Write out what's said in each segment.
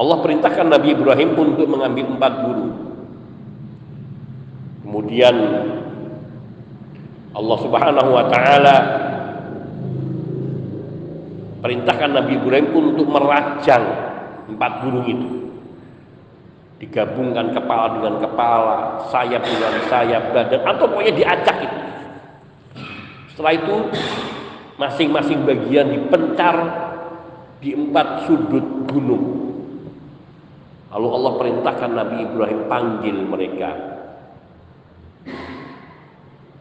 Allah perintahkan Nabi Ibrahim untuk mengambil empat guru. Kemudian Allah Subhanahu wa taala perintahkan Nabi Ibrahim untuk merajang empat gunung itu. Digabungkan kepala dengan kepala, sayap dengan sayap, badan atau pokoknya diacak itu. Setelah itu masing-masing bagian dipencar di empat sudut gunung. Lalu Allah perintahkan Nabi Ibrahim panggil mereka.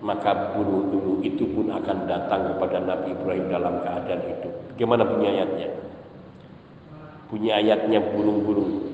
Maka burung-burung itu pun akan datang kepada Nabi Ibrahim dalam keadaan itu. Bagaimana bunyi ayatnya? Bunyi ayatnya burung-burung.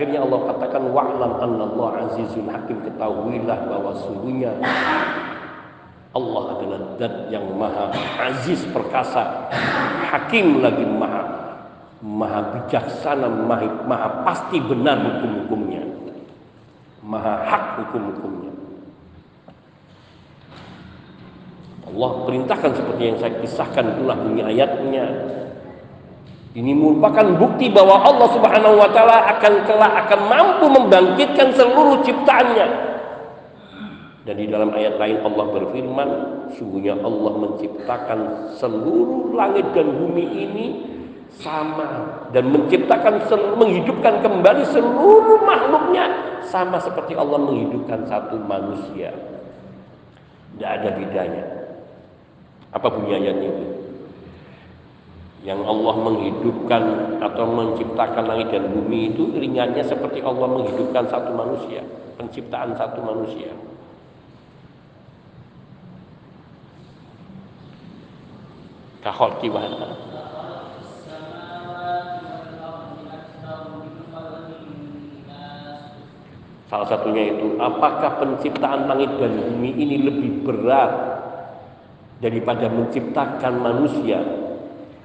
Akhirnya Allah katakan wa'lam Allah azizun hakim ketahuilah bahwa sungguhnya Allah adalah zat yang maha aziz perkasa, hakim lagi maha maha bijaksana, maha, maha pasti benar hukum-hukumnya. Maha hak hukum-hukumnya. Allah perintahkan seperti yang saya kisahkan itulah bunyi ayatnya ini merupakan bukti bahwa Allah Subhanahu wa taala akan kelak akan mampu membangkitkan seluruh ciptaannya. Dan di dalam ayat lain Allah berfirman, sungguhnya Allah menciptakan seluruh langit dan bumi ini sama dan menciptakan menghidupkan kembali seluruh makhluknya sama seperti Allah menghidupkan satu manusia. Tidak ada bedanya. Apa bunyi ayatnya itu? Yang Allah menghidupkan atau menciptakan langit dan bumi itu ringannya seperti Allah menghidupkan satu manusia, penciptaan satu manusia. Kahol. Salah satunya itu, apakah penciptaan langit dan bumi ini lebih berat daripada menciptakan manusia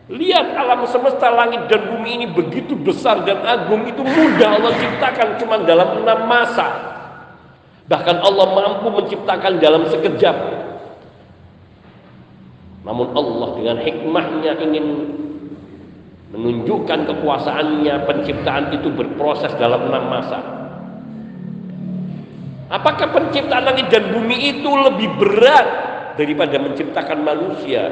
Lihat alam semesta langit dan bumi ini begitu besar dan agung itu mudah Allah ciptakan cuma dalam enam masa. Bahkan Allah mampu menciptakan dalam sekejap. Namun Allah dengan hikmahnya ingin menunjukkan kekuasaannya penciptaan itu berproses dalam enam masa. Apakah penciptaan langit dan bumi itu lebih berat daripada menciptakan manusia?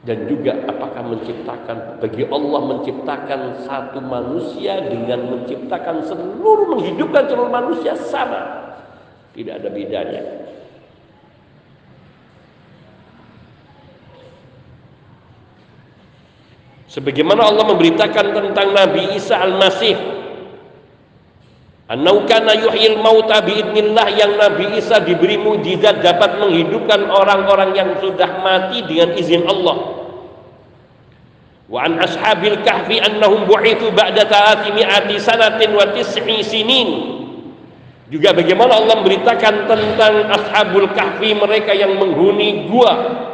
Dan juga apakah menciptakan bagi Allah menciptakan satu manusia dengan menciptakan seluruh menghidupkan seluruh manusia sama. Tidak ada bedanya. Sebagaimana Allah memberitakan tentang Nabi Isa Al-Masih Annau kana yuhyil mauta biidnillah yang Nabi Isa diberi mujizat dapat menghidupkan orang-orang yang sudah mati dengan izin Allah. Wa an ashabil kahfi annahum bu'ithu ba'da mi'ati sanatin wa tis'i sinin. Juga bagaimana Allah memberitakan tentang ashabul kahfi mereka yang menghuni gua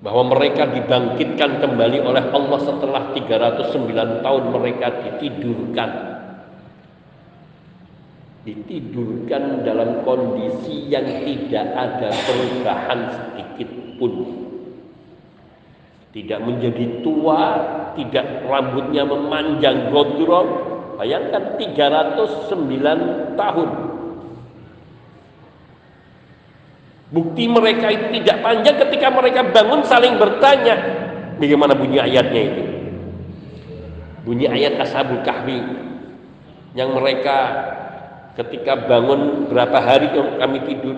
bahwa mereka dibangkitkan kembali oleh Allah setelah 309 tahun mereka ditidurkan. Ditidurkan dalam kondisi yang tidak ada perubahan sedikit pun. Tidak menjadi tua tidak rambutnya memanjang gondrong. Bayangkan 309 tahun Bukti mereka itu tidak panjang ketika mereka bangun saling bertanya. Bagaimana bunyi ayatnya itu? Bunyi ayat Ashabul Kahfi yang mereka ketika bangun berapa hari kami tidur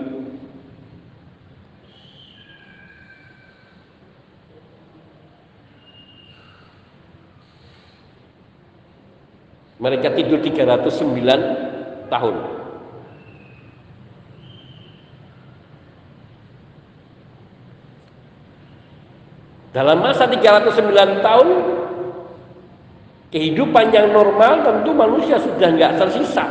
Mereka tidur 309 tahun. Dalam masa 309 tahun kehidupan yang normal tentu manusia sudah nggak tersisa.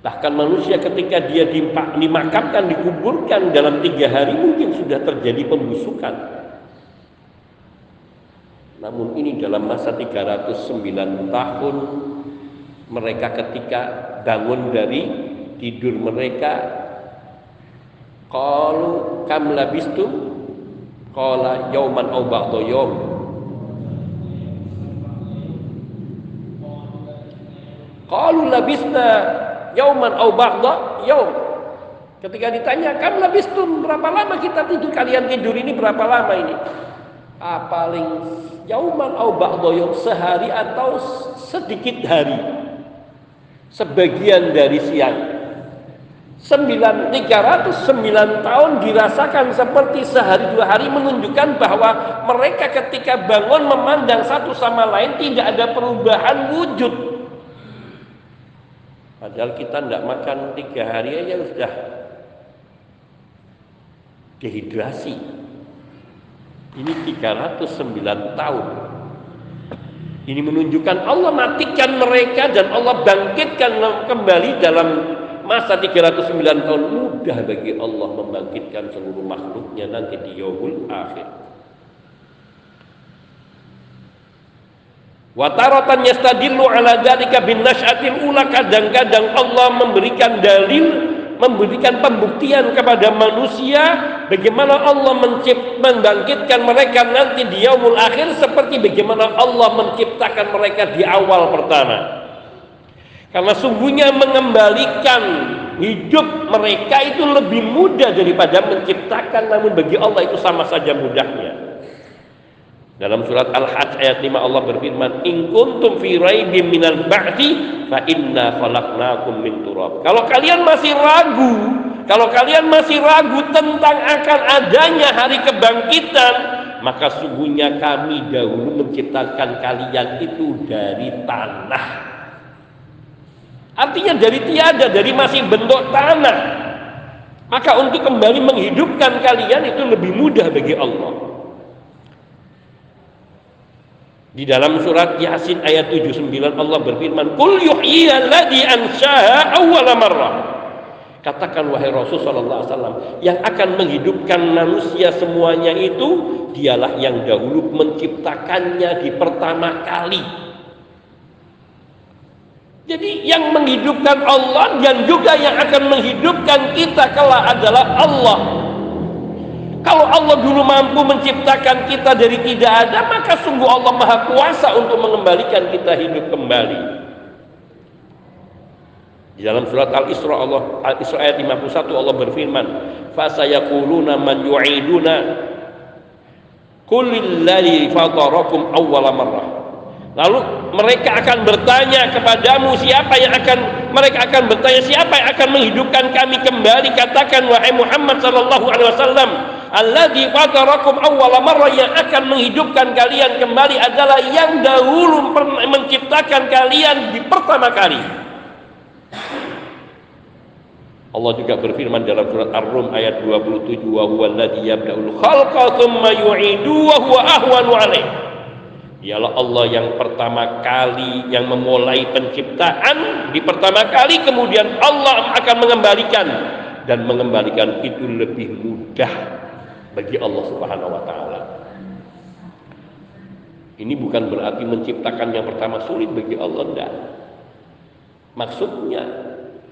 Bahkan manusia ketika dia dimakamkan, dikuburkan dalam tiga hari mungkin sudah terjadi pembusukan. Namun ini dalam masa 309 tahun mereka ketika bangun dari tidur mereka Qalu kam labistum Qala yauman au ba'da yaum. Qalu labisna yauman au ba'da yaum. Ketika ditanya, "Kam labistum? Berapa lama kita tidur? Kalian tidur ini berapa lama ini?" Ah, paling yauman au sehari atau sedikit hari. Sebagian dari siang. 9, 309 tahun dirasakan seperti sehari dua hari menunjukkan bahwa mereka ketika bangun memandang satu sama lain tidak ada perubahan wujud. Padahal kita tidak makan tiga hari aja sudah dehidrasi. Ini 309 tahun. Ini menunjukkan Allah matikan mereka dan Allah bangkitkan kembali dalam masa 309 tahun mudah bagi Allah membangkitkan seluruh makhluknya nanti di yaumul akhir Wataratan yastadillu ala dzalika bin nasyatil ula kadang-kadang Allah memberikan dalil memberikan pembuktian kepada manusia bagaimana Allah mencipt, membangkitkan mereka nanti di yaumul akhir seperti bagaimana Allah menciptakan mereka di awal pertama. Karena sungguhnya mengembalikan hidup mereka itu lebih mudah daripada menciptakan namun bagi Allah itu sama saja mudahnya. Dalam surat Al-Hajj ayat 5 Allah berfirman, "In kuntum fi raibin minal ba'di fa inna khalaqnakum min turab." Kalau kalian masih ragu, kalau kalian masih ragu tentang akan adanya hari kebangkitan, maka sungguhnya kami dahulu menciptakan kalian itu dari tanah. Artinya dari tiada, dari masih bentuk tanah. Maka untuk kembali menghidupkan kalian itu lebih mudah bagi Allah. Di dalam surat Yasin ayat 79 Allah berfirman, "Qul yuhyiyalladzi ansha'a awwala marrah." Katakan wahai Rasul sallallahu alaihi wasallam, yang akan menghidupkan manusia semuanya itu dialah yang dahulu menciptakannya di pertama kali jadi yang menghidupkan Allah dan juga yang akan menghidupkan kita kelak adalah Allah. Kalau Allah dulu mampu menciptakan kita dari tidak ada, maka sungguh Allah Maha Kuasa untuk mengembalikan kita hidup kembali. Di dalam surat Al-Isra Allah Al-Isra ayat 51 Allah berfirman, "Fasayaquluna man yu'iduna Qul lillazi fatarakum awwala marrah." Lalu mereka akan bertanya kepadamu siapa yang akan mereka akan bertanya siapa yang akan menghidupkan kami kembali katakan wahai Muhammad sallallahu alaihi wasallam alladzi fatarakum awwala marrah yang akan menghidupkan kalian kembali adalah yang dahulu menciptakan kalian di pertama kali. Allah juga berfirman dalam surat Ar-Rum ayat 27 wa huwa alladzi yabda'ul khalqa tsumma yu'idu wa huwa ahwanu alaihi Ialah Allah yang pertama kali yang memulai penciptaan di pertama kali kemudian Allah akan mengembalikan dan mengembalikan itu lebih mudah bagi Allah Subhanahu wa taala. Ini bukan berarti menciptakan yang pertama sulit bagi Allah enggak. Maksudnya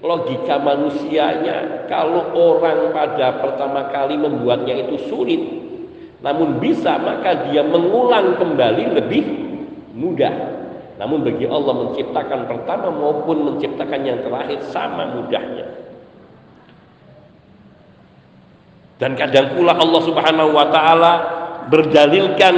logika manusianya kalau orang pada pertama kali membuatnya itu sulit namun bisa maka dia mengulang kembali lebih mudah. Namun bagi Allah menciptakan pertama maupun menciptakan yang terakhir sama mudahnya. Dan kadang pula Allah subhanahu wa ta'ala berdalilkan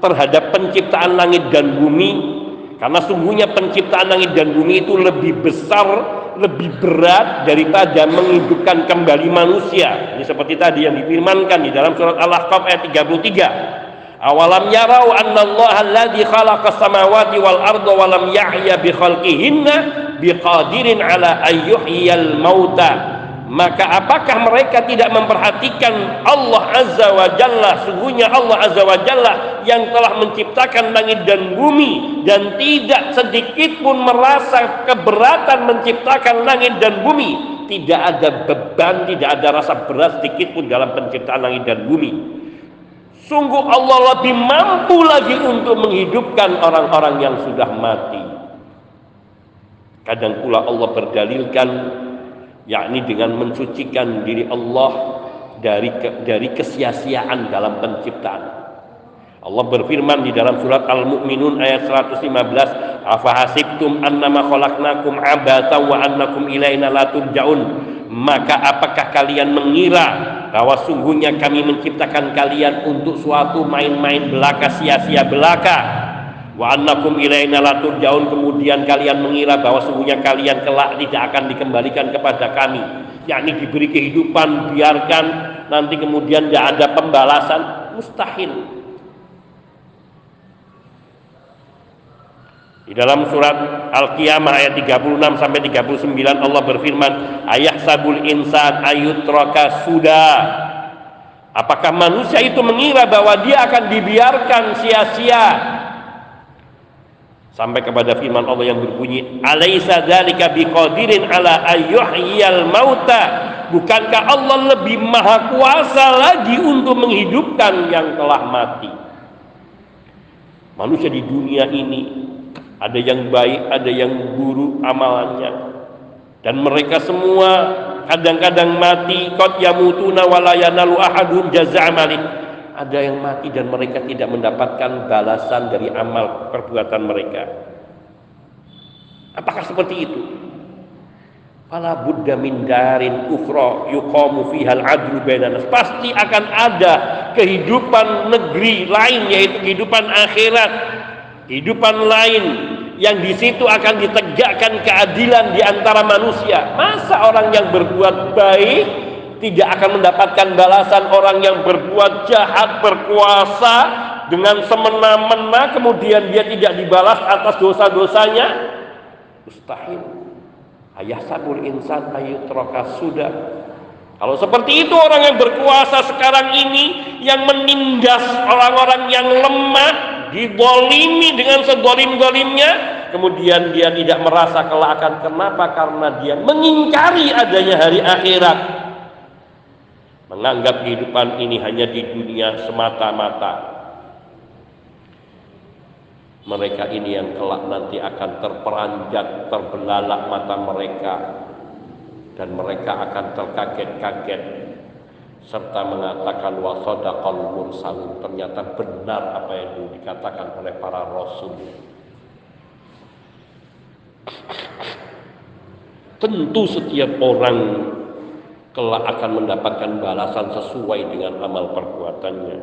terhadap penciptaan langit dan bumi karena sungguhnya penciptaan langit dan bumi itu lebih besar lebih berat daripada menghidupkan kembali manusia. Ini seperti tadi yang difirmankan di dalam surat Al-Ahqaf ayat 33. Awalam yarau anna Allah alladhi khalaqa samawati wal arda wa lam yahya bi khalqihinna biqadirin ala ayyuhyal mauta maka apakah mereka tidak memperhatikan Allah Azza wa Jalla? Sungguhnya Allah Azza wa Jalla yang telah menciptakan langit dan bumi dan tidak sedikit pun merasa keberatan menciptakan langit dan bumi. Tidak ada beban tidak ada rasa berat sedikit pun dalam penciptaan langit dan bumi. Sungguh Allah lebih mampu lagi untuk menghidupkan orang-orang yang sudah mati. Kadang pula Allah berdalilkan yakni dengan mensucikan diri Allah dari ke, dari kesia-siaan dalam penciptaan. Allah berfirman di dalam surat Al-Mu'minun ayat 115, "Afahasibtum annama khalaqnakum abata wa annakum ilaina la turja'un?" Maka apakah kalian mengira bahwa sungguhnya kami menciptakan kalian untuk suatu main-main belaka sia-sia belaka wa annakum ilaina kemudian kalian mengira bahwa sungguhnya kalian kelak tidak akan dikembalikan kepada kami. Yakni diberi kehidupan biarkan nanti kemudian tidak ada pembalasan. Mustahil. Di dalam surat Al-Qiyamah ayat 36 sampai 39 Allah berfirman, "Ayah sabul insan ayutraka sudah." Apakah manusia itu mengira bahwa dia akan dibiarkan sia-sia sampai kepada firman Allah yang berbunyi alaisa dzalika biqadirin ala ayyuhyal mauta. Bukankah Allah lebih maha kuasa lagi untuk menghidupkan yang telah mati? Manusia di dunia ini ada yang baik ada yang buruk amalannya. Dan mereka semua kadang-kadang mati. Qad yamutuna wala yanalu ahadun jazaa ada yang mati dan mereka tidak mendapatkan balasan dari amal perbuatan mereka. Apakah seperti itu? Fala buddha min darin ukhra yuqamu fiha al-adlu Pasti akan ada kehidupan negeri lain yaitu kehidupan akhirat, kehidupan lain yang di situ akan ditegakkan keadilan di antara manusia. Masa orang yang berbuat baik tidak akan mendapatkan balasan orang yang berbuat jahat berkuasa dengan semena-mena kemudian dia tidak dibalas atas dosa-dosanya? Mustahil. Ayah sabul insan ayutroka sudah kalau seperti itu orang yang berkuasa sekarang ini yang menindas orang-orang yang lemah didolimi dengan sedolim-dolimnya kemudian dia tidak merasa kelak kenapa? Karena dia mengingkari adanya hari akhirat menganggap kehidupan ini hanya di dunia semata-mata. Mereka ini yang kelak nanti akan terperanjat, terbelalak mata mereka. Dan mereka akan terkaget-kaget. Serta mengatakan wa sadaqal mursalun ternyata benar apa yang dikatakan oleh para rasul. Tentu setiap orang kelak akan mendapatkan balasan sesuai dengan amal perbuatannya.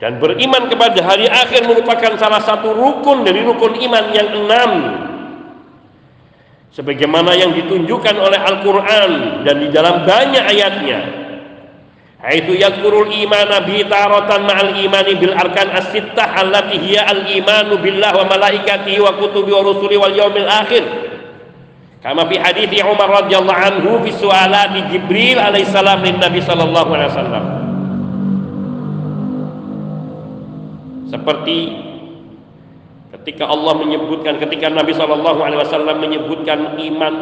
Dan beriman kepada hari akhir merupakan salah satu rukun dari rukun iman yang enam. Sebagaimana yang ditunjukkan oleh Al-Quran dan di dalam banyak ayatnya. Itu yakurul imana bi taratan ma'al imani bil arkan as-sittah allati hiya al-imanu billah wa malaikatihi wa kutubi wa rusuli wal yaumil akhir Kama fi hadis Umar radhiyallahu anhu fi su'alati Jibril alaihissalam lin Nabi sallallahu alaihi wasallam. Seperti ketika Allah menyebutkan ketika Nabi sallallahu alaihi wasallam menyebutkan iman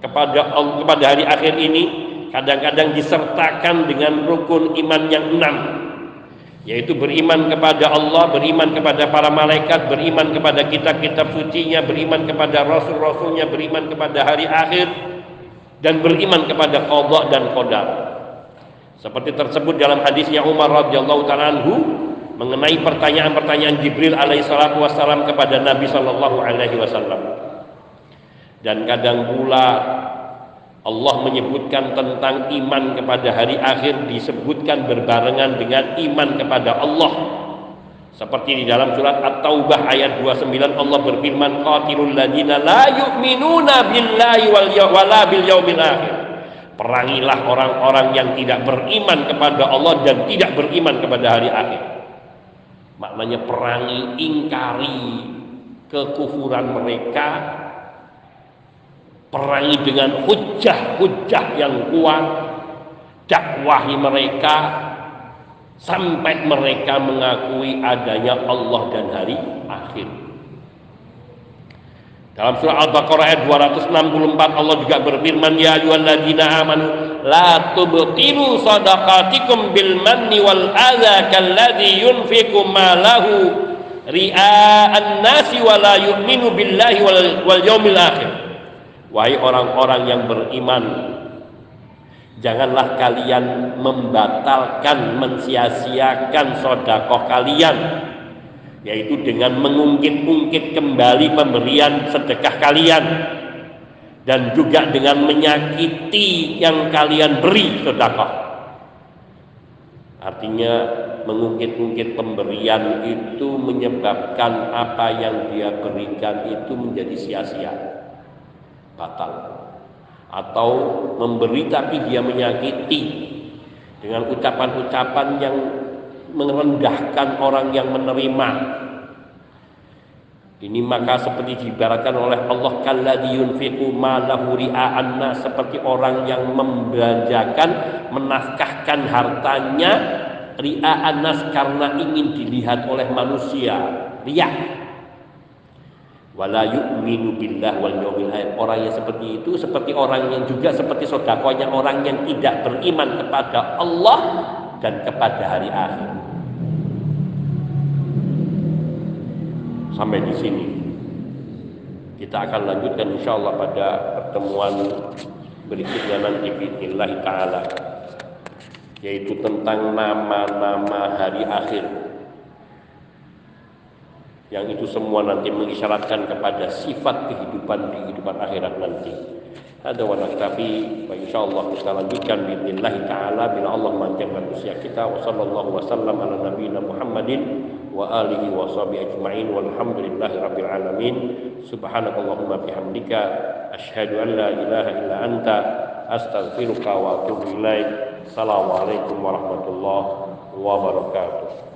kepada kepada hari akhir ini kadang-kadang disertakan dengan rukun iman yang enam yaitu beriman kepada Allah, beriman kepada para malaikat, beriman kepada kitab-kitab sucinya, beriman kepada rasul-rasulnya, beriman kepada hari akhir dan beriman kepada qada dan qadar. Seperti tersebut dalam hadisnya Umar radhiyallahu taala mengenai pertanyaan-pertanyaan Jibril alaihissalatu wassalam kepada Nabi sallallahu alaihi wasallam. Dan kadang pula Allah menyebutkan tentang iman kepada hari akhir disebutkan berbarengan dengan iman kepada Allah. Seperti di dalam surat At-Taubah ayat 29 Allah berfirman qatilul ladina la yu'minuna billahi wal wala bil yaumil akhir. Perangilah orang-orang yang tidak beriman kepada Allah dan tidak beriman kepada hari akhir. Maknanya perangi, ingkari kekufuran mereka perangi dengan hujah-hujah yang kuat. Dakwahi mereka. Sampai mereka mengakui adanya Allah dan hari akhir. Dalam surah Al-Baqarah ayat 264 Allah juga berfirman ya ayyuhalladzina amanu la tubtilu sadaqatikum bil manni wal adza kalladzi yunfiqu malahu ria'an nasi wa la yu'minu billahi wal, wal yaumil akhir wahai orang-orang yang beriman janganlah kalian membatalkan mensia-siakan sodakoh kalian yaitu dengan mengungkit-ungkit kembali pemberian sedekah kalian dan juga dengan menyakiti yang kalian beri sedekah. Artinya mengungkit-ungkit pemberian itu menyebabkan apa yang dia berikan itu menjadi sia-sia batal. Atau memberi tapi dia menyakiti dengan ucapan-ucapan yang merendahkan orang yang menerima. Ini maka seperti diibaratkan oleh Allah kalladzi yunfiqu malahu seperti orang yang membelanjakan menafkahkan hartanya ria'an karena ingin dilihat oleh manusia. Riya wala yu'minu billah wal orang yang seperti itu seperti orang yang juga seperti sodakonya orang yang tidak beriman kepada Allah dan kepada hari akhir. Sampai di sini. Kita akan lanjutkan insya Allah pada pertemuan berikutnya nanti bismillah taala yaitu tentang nama-nama hari akhir yang itu semua nanti mengisyaratkan kepada sifat kehidupan di kehidupan akhirat nanti. Ada wa naktafi wa insyaallah kita lanjutkan bismillah taala. Bila Allah memanjangkan usia kita wa sallallahu wasallam ala nabiyina Muhammadin wa alihi wa sahbihi ajma'in. Walhamdulillahi rabbil alamin. Subhanakallahumma bihamdika. Asyhadu an la ilaha illa anta. Astaghfiruka wa atubu ilaik. Assalamualaikum warahmatullahi wabarakatuh